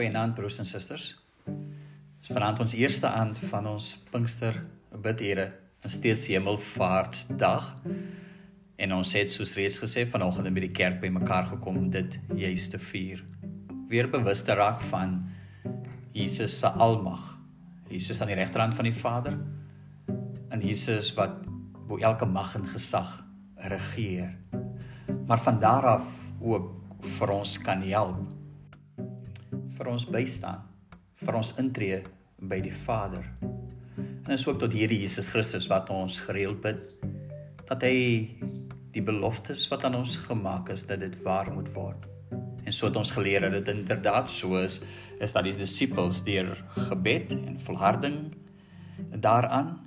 Goeienaand broers en susters. Dis vanaand ons eerste aand van ons Pinkster bidure, 'n steeds Hemelvaartsdag. En ons het soos reeds gesê vanoggend by die kerk bymekaar gekom om dit juis te vier. Weer bewus te raak van Jesus se almag. Jesus aan die regterhand van die Vader. En Jesus wat bo elke mag en gesag regeer. Maar van daar af ook vir ons kan help vir ons bystaan, vir ons intree by die Vader. En is ook tot hierdie Jesus Christus wat ons gereeld bid dat hy die beloftes wat aan ons gemaak is dat dit waar moet word. En so het ons geleer dat dit inderdaad so is is dat die disippels deur gebed en volharding daaraan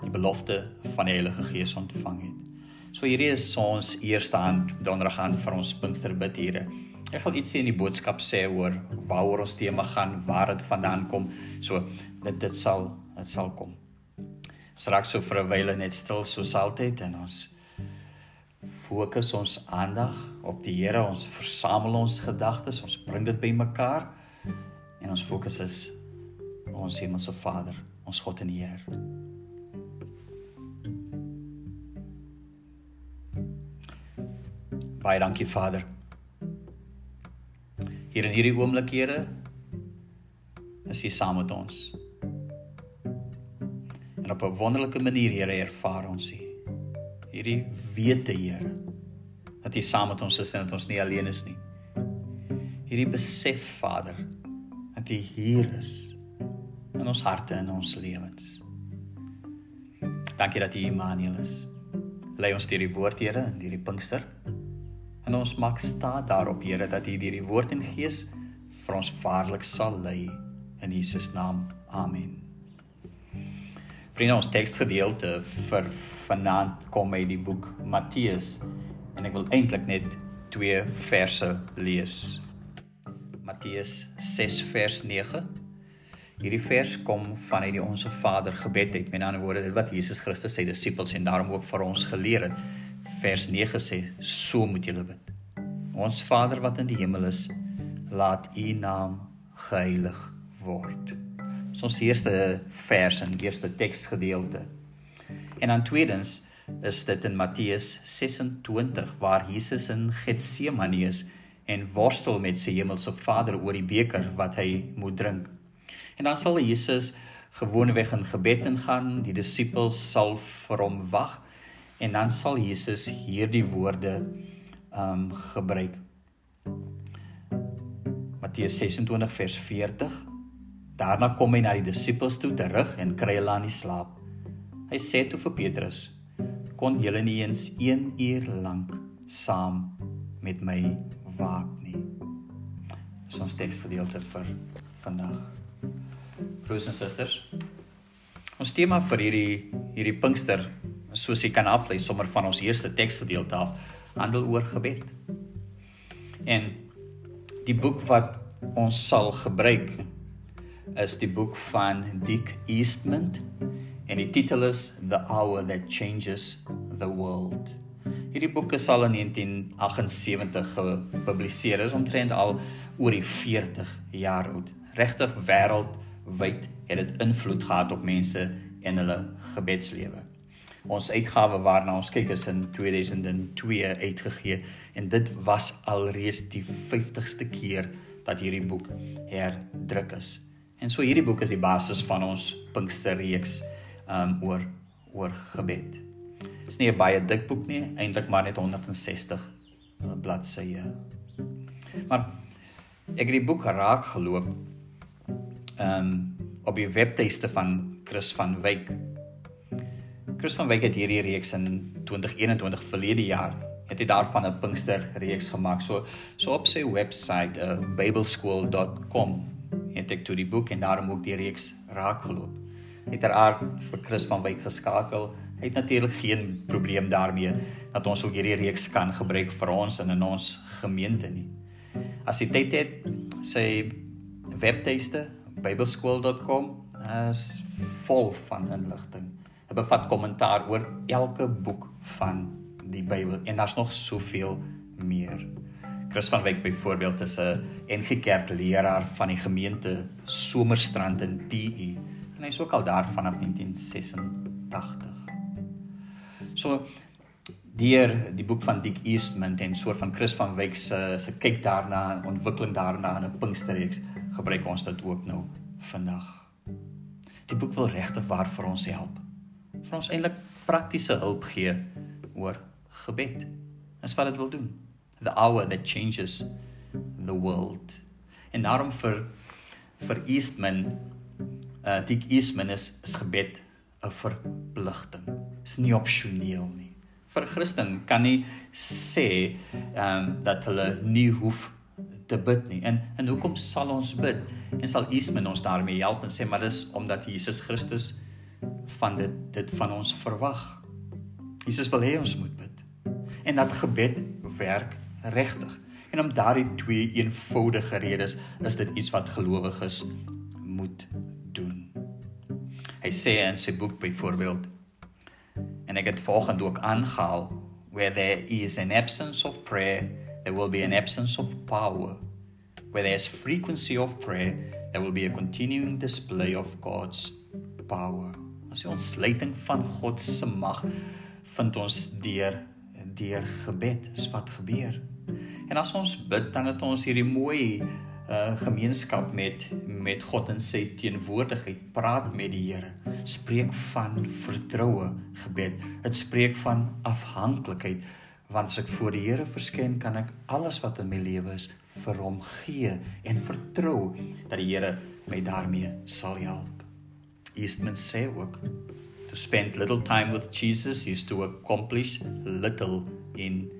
die belofte van die Heilige Gees ontvang het. So hierdie is ons eerste hand donderdag aan vir ons Pinksterbid hier. Ek sal ietsie in die boodskap sê oor waaroor ons tema gaan, waar dit vandaan kom. So dit dit sal dit sal kom. Straks so vir 'n wyle net stil soos altyd en ons fokus ons aandag op die Here. Ons versamel ons gedagtes, ons bring dit bymekaar en ons fokus is ons Hemelse Vader, ons God en Heer. Baie dankie Vader hier in hierdie oomblik, Here, is U saam met ons. En op 'n wonderlike manier, Here, ervaar ons U. Hierdie wete, Here, dat U saam met ons is en dat ons nie alleen is nie. Hierdie besef, Vader, dat U hier is in ons harte en ons lewens. Dankie dat U Immanuel is. Lei ons deur die woord, Here, in hierdie Pinkster. En ons maak staat daarop, Here, dat U deur die woord en gees vir ons vaarlik sal lei in Jesus naam. Amen. Vriende, ons teksgedeelte vir vanaand kom uit die boek Matteus en ek wil eintlik net twee verse lees. Matteus 6 vers 9. Hierdie vers kom vanuit die Onse Vader gebed uit. Met ander woorde, dit wat Jesus Christus sy disippels en daarom ook vir ons geleer het vers 9 sê, so moet julle bid. Ons Vader wat in die hemel is, laat U naam geheilig word. Dis ons eerste vers en eerste teksgedeelte. En dan tweedens is dit in Matteus 26 waar Jesus in Getsemane is en worstel met sy hemelse Vader oor die beker wat hy moet drink. En dan sal Jesus gewoonweg in gebed ingaan, die disippels sal vir hom wag En dan sal Jesus hierdie woorde ehm um, gebruik. Matteus 26 vers 40. Daarna kom hy na die disippels toe terug en kry hulle aan die slaap. Hy sê toe vir Petrus: "Kon julle nie eens 1 uur lank saam met my waak nie?" Dis ons teksgedeelte vir vandag. Broers en susters, ons tema vir hierdie hierdie Pinkster soos jy kan aflei sommer van ons eerste teksgedeelte af handel oor gebed. En die boek wat ons sal gebruik is die boek van Dick Eastman en die titel is The Hour That Changes the World. Hierdie boek is al in 1978 gepubliseer, is omtrent al oor die 40 jaar oud. Regtig wêreldwyd het dit invloed gehad op mense en hulle gebedslewe. Ons uitgawe waarna ons kyk is in 2002 uitgegee en dit was alreeds die 50ste keer dat hierdie boek herdruk is. En so hierdie boek is die basis van ons Pinksterreeks um oor oor gebed. Dit is nie 'n baie dik boek nie, eintlik maar net 160 uh, bladsye. Maar ek het die boek raak geloop um op die webtuiste van Chris van Wyk Chris van Wyk het hierdie reeks in 2021 verlede jaar het hy daarvan 'n Pinkster reeks gemaak. So so op sy webwerf uh, bibleschool.com het ek toe die boek en daarom ook die reeks raakgeloop. Het er aard vir Chris van Wyk geskakel. Hy het natuurlik geen probleem daarmee dat ons ook hierdie reeks kan gebruik vir ons in ons gemeente nie. As jy tyd het, sy webtuiste bibleschool.com is vol van inligting bevat kommentaar oor elke boek van die Bybel en daar's nog soveel meer. Chris van Wyk byvoorbeeld is 'n NG Kerk leraar van die gemeente Somerstrand in PE en hy's ook al daar vanaf 1986. So deur die boek van Dick Eastman en soort van Chris van Wyk se se kyk daarna en ontwikkeling daarna in 'n Pinksterreeks gebruik ons dit ook nou vandag. Die boek wil regtig waar vir ons help. Vir ons eintlik praktiese hulp gee oor gebed. Dis wat dit wil doen. The hour that changes the world. En daarom vir vir Eastman uh Dick Eastman is, is gebed 'n verpligting. Dis nie opsioneel nie. Vir 'n Christen kan nie sê ehm um, dat hulle nie hoef te bid nie. En en hoekom sal ons bid? En sal Eastman ons daarmee help en sê maar dis omdat Jesus Christus van dit dit van ons verwag. Jesus wil hê ons moet bid. En dat gebed werk regtig. En om daardie twee eenvoudige redes is dit iets wat gelowiges moet doen. Hy sê in sy boek byvoorbeeld en ek het volgende ook aangehaal where there is an absence of prayer there will be an absence of power. Where there's frequency of prayer, there will be a continuing display of God's power. As ons sluiting van God se mag vind ons deur deur gebed is wat gebeur. En as ons bid dan het ons hierdie mooi uh gemeenskap met met God in sy teenwoordigheid, praat met die Here. Spreek van vertroue gebed. Dit spreek van afhanklikheid want as ek voor die Here verskyn kan ek alles wat in my lewe is vir hom gee en vertrou dat die Here my daarmee sal help. Eastman sê ook to spend little time with Jesus is to accomplish little in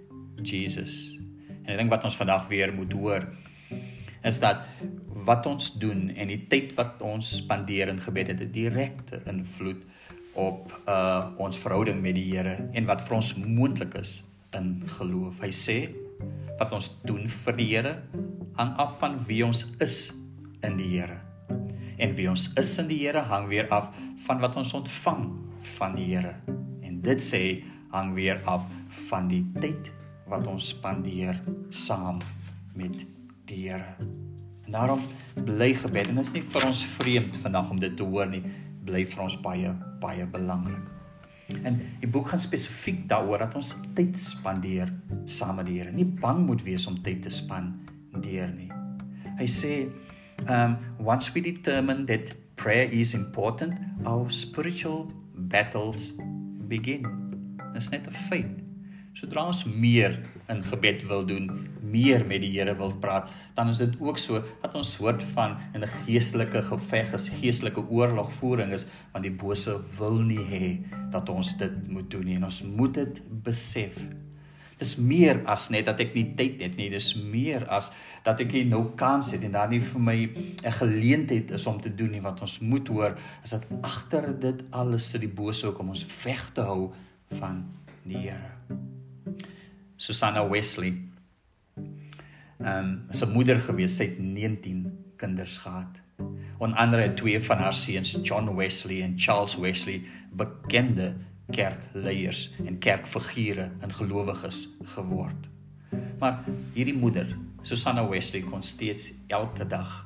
Jesus. En ek dink wat ons vandag weer moet hoor is dat wat ons doen en die tyd wat ons spandeer in gebed het 'n direkte invloed op uh ons verhouding met die Here en wat vir ons moontlik is in geloof. Hy sê wat ons doen vir die Here hang af van wie ons is in die Here. En wie ons is in die Here hang weer af van wat ons ontvang van die Here. En dit sê hang weer af van die tyd wat ons spandeer saam met die Here. En daarom bly gebed en dit is nie vir ons vreemd vandag om dit te hoor nie, bly vir ons baie baie belangrik. En die boek gaan spesifiek daaroor dat ons tyd spandeer saam met die Here. Nie bang moet wees om tyd te spandeer nie. Hy sê, um once we determine that prayer is important, our spiritual battles begin. Dit is net 'n feit. Sodra ons meer in gebed wil doen, meer met die Here wil praat, dan is dit ook so dat ons soort van in 'n geestelike geveg is, geestelike oorlogvoering is, want die bose wil nie hê dat ons dit moet doen nie en ons moet dit besef. Dis meer as net dat ek nie tyd het nie, dis meer as dat ek nie nou kans het en daar nie vir my 'n geleentheid is om te doen nie wat ons moet hoor, is dat agter dit alles sit die bose ook om ons weg te hou van die Here. Susanna Wesley. Ehm um, sy moeder gewees, sy het 19 kinders gehad. Onder andere twee van haar seuns, John Wesley en Charles Wesley, bekende kerkleiers en kerkfigure en gelowiges geword. Maar hierdie moeder, Susanna Wesley, kon steeds elke dag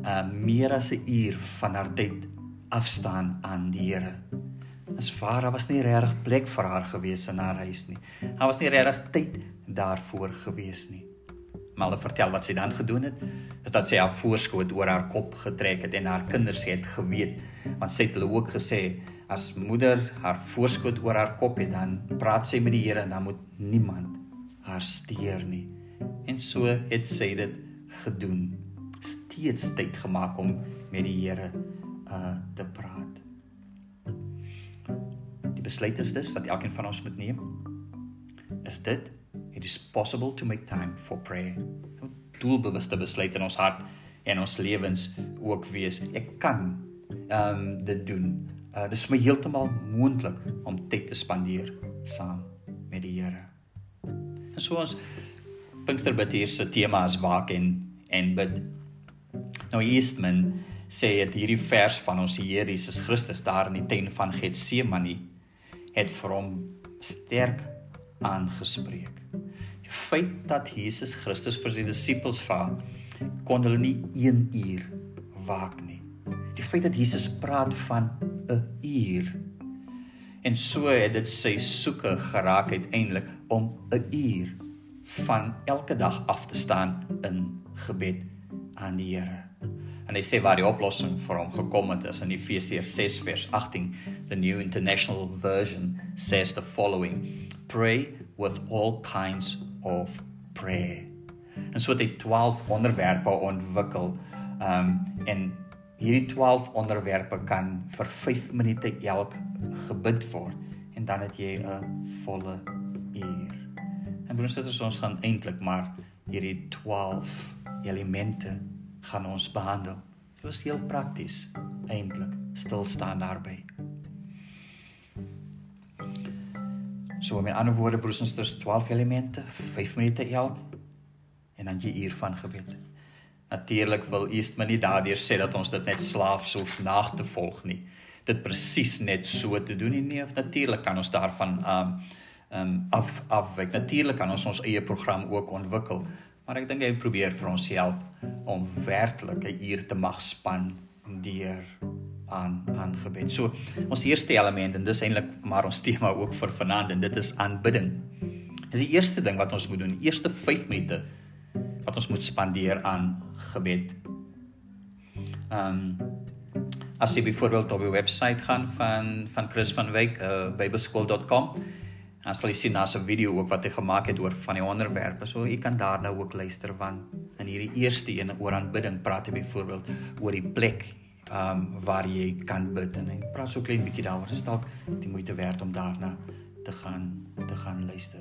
ehm uh, meer as 'n uur van haar tyd afstaan aan die Here waar daar was nie regtig plek vir haar gewees in haar huis nie. Daar was nie regtig tyd daarvoor gewees nie. Maar hulle vertel wat sy dan gedoen het, is dat sy haar voorskoot oor haar kop getrek het en haar kinders het geweet, want sy het hulle ook gesê as moeder haar voorskoot oor haar kop het, dan praat sy met die Here en dan moet niemand haar steur nie. En so het sy dit gedoen. Steeds tyd gemaak om met die Here uh te praat besluit is dis wat elkeen van ons moet neem? Is dit it is possible to make time for prayer. Doelbewuste besluit in ons hart en ons lewens ook wees. Ek kan ehm um, dit doen. Uh dis my heeltemal moontlik om tyd te spandeer saam met die Here. En so ons Pinksterbid hier se tema is waak en en bid. Nou Eastman sê dit hierdie vers van ons Here Jesus Christus daar in die tuin van Getsemane het vir hom sterk aangespreek. Die feit dat Jesus Christus vir sy disippels vra, kon hulle nie 1 uur waak nie. Die feit dat Jesus praat van 'n uur en so het dit sy soeke geraak uiteindelik om 'n uur van elke dag af te staan in gebed aan die Here. En hy sê waar die oplossing vir hom gekom het is in Efesiërs 6 vers 18. The New International Version says the following: Pray with all kinds of prayer. En so het hy 12 onderwerpe ontwikkel. Um en hierdie 12 onderwerpe kan vir 5 minute elk gebid word en dan het jy 'n volle uur. En broers en susters, ons gaan eintlik maar hierdie 12 elemente gaan ons behandel. Dit was heel prakties eintlik stil staan daarby. So met ander woorde broers en susters 12 elemente, 5 minute elk en dan jy uur van gebed. Natuurlik wil Eastman nie daardeur sê dat ons dit net slaafs hoef na te volg nie. Dit presies net so te doen nie. Nee, natuurlik kan ons daarvan um um af afwyk. Natuurlik kan ons ons eie program ook ontwikkel, maar ek dink hy probeer vir ons help om werklik 'n uur te mag span deur aan aan gebed. So ons eerste element en dis eintlik maar ons tema ook vir vanaand en dit is aanbidding. Dis die eerste ding wat ons moet doen. Die eerste 5 minute wat ons moet spandeer aan gebed. Ehm um, as jy byvoorbeeld op die webwerf gaan van van Chris van Wyk, uh, bybelskool.com, dan sal jy sien daar's 'n video ook wat hy gemaak het oor van die onderwerpe. So jy kan daar nou ook luister want in hierdie eerste een oor aanbidding praat hy byvoorbeeld oor die plek ehm um, waar jy kan bid en hy praat so klein bietjie daaroor. Dit dalk die moeite werd om daarna te gaan te gaan luister.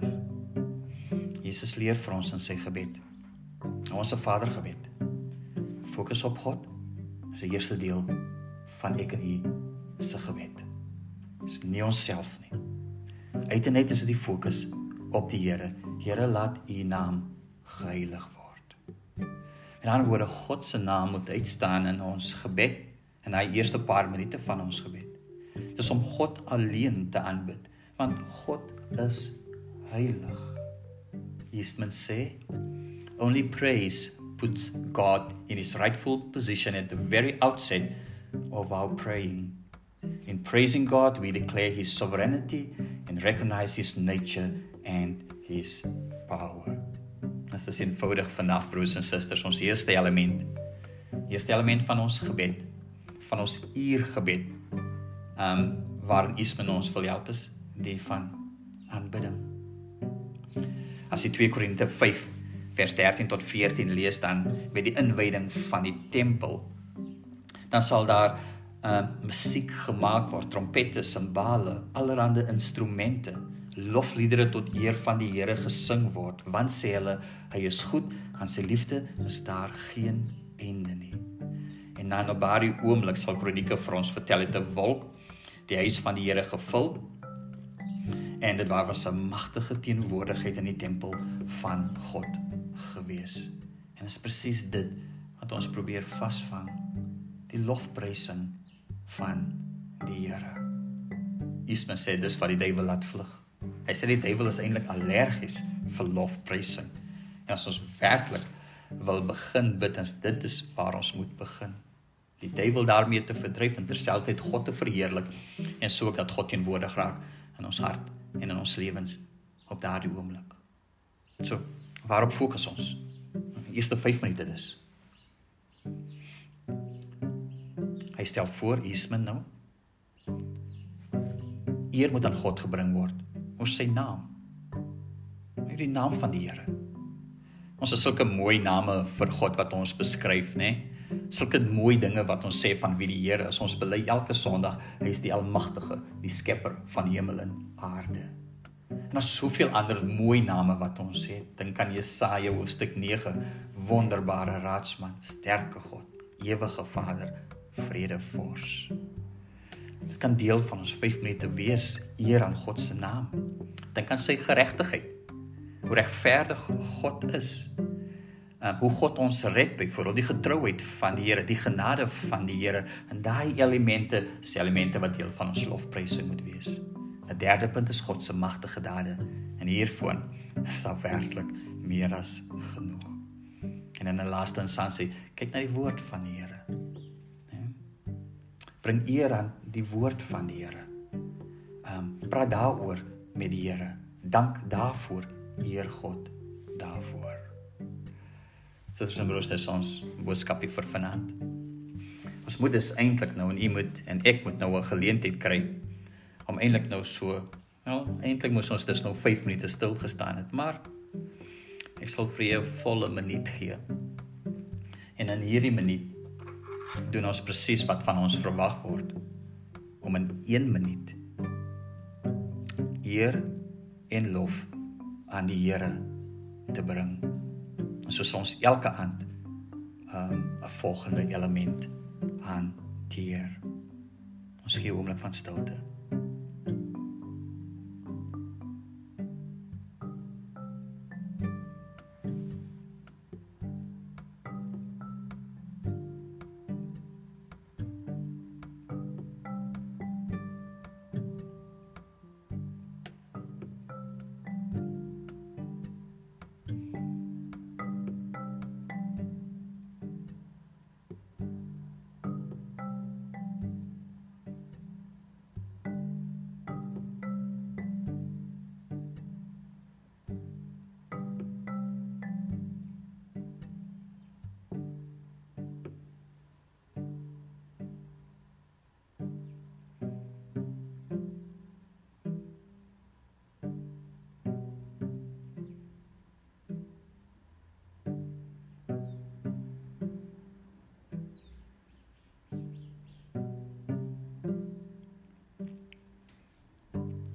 Jesus leer vir ons in sy gebed. Ons Vader gebed. Fokus op God. Dis die eerste deel van ek en u se gebed. Dis nie onsself nie. Uit en uit is die fokus op die Here. Here laat u naam geheilig word. In ander woorde, God se naam moet uitstaan in ons gebed en hy eerste paar minute van ons gebed. Dis om God alleen te aanbid, want God is heilig. Eastman sê Only praise puts God in his rightful position at the very outset of our praying. In praising God, we declare his sovereignty and recognize his nature and his power. Dit is eenvoudig vandag broers en susters, ons eerste element. Eerste element van ons gebed, van ons uurgebed. Um waarin Ismen ons wil help is die van aanbidding. As jy 2 Korinte 5 vers 13 tot 14 lees dan met die inwyding van die tempel. Dan sal daar uh musiek gemaak word trompette simbale allerlei instrumente lofliedere tot eer van die Here gesing word. Want sê hulle hy is goed aan sy liefde is daar geen einde nie. En dan op daardie oomblik sal kronieke vir ons vertel het 'n wolk die huis van die Here gevul en dit was 'n magtige teenwoordigheid in die tempel van God gewees. En dit is presies dit wat ons probeer vasvang. Die lofprysing van die Here. Isma sê dis wat die duiwel laat vlug. Hy sê die duiwel is eintlik allergies vir lofprysing. En as ons werklik wil begin bid, dan dit is waar ons moet begin. Die duiwel daarmee te verdryf en terselfdertyd God te verheerlik en so dat God teenwoordig raak in ons hart en in ons lewens op daardie oomblik. So, Waarop fokus ons? Die eerste 5 minute dus. Hy stel voor Ismen nou. Eer moet aan God gebring word. Ons sy naam. Met die naam van die Here. Ons het sulke mooi name vir God wat ons beskryf, nê? Nee? Sulke mooi dinge wat ons sê van wie die Here is. Ons bely elke Sondag, hy is die almagtige, die skepper van hemel en aarde. En daar's soveel ander mooi name wat ons het. Dink aan Jesaja hoofstuk 9, wonderbare raadsman, sterke God, ewige Vader, vredevors. Dit kan deel van ons 5 minute wees eer aan God se naam. Dink aan sy geregtigheid. Hoe regverdig God is. Um, hoe God ons red byvoorbeeld die getrouheid van die Here, die genade van die Here en daai elemente, se elemente wat deel van ons lofprysing moet wees 'n derde punt is God se magtige dade en hiervan is daar werklik meer as genoeg. En in 'n laaste instansie, kyk na die woord van die Here. Bring eer aan die woord van die Here. Ehm um, praat daaroor met die Here. Dank daarvoor, eer God daarvoor. Dit is 'n broers ons boodskapie vir vanaand. Ons moet dus eintlik nou en u moet en ek moet nou 'n geleentheid kry om eintlik nou so, nou eintlik moes ons dus nou 5 minute stil gestaan het, maar ek sal vir jou 'n volle minuut gee. En in hierdie minuut doen ons presies wat van ons verwag word om in 1 minuut eer en lof aan die Here te bring. Soos ons elke aand um, 'n um, volgende element hanteer. Ons gee 'n oomblik van stilte.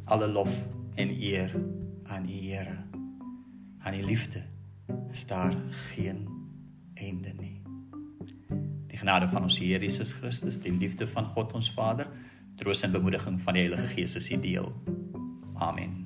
Alle lof en eer aan U Here. Aan die liefde is daar geen einde nie. Die genade van ons Here Jesus Christus, die liefde van God ons Vader, troos en bemoediging van die Heilige Gees is u deel. Amen.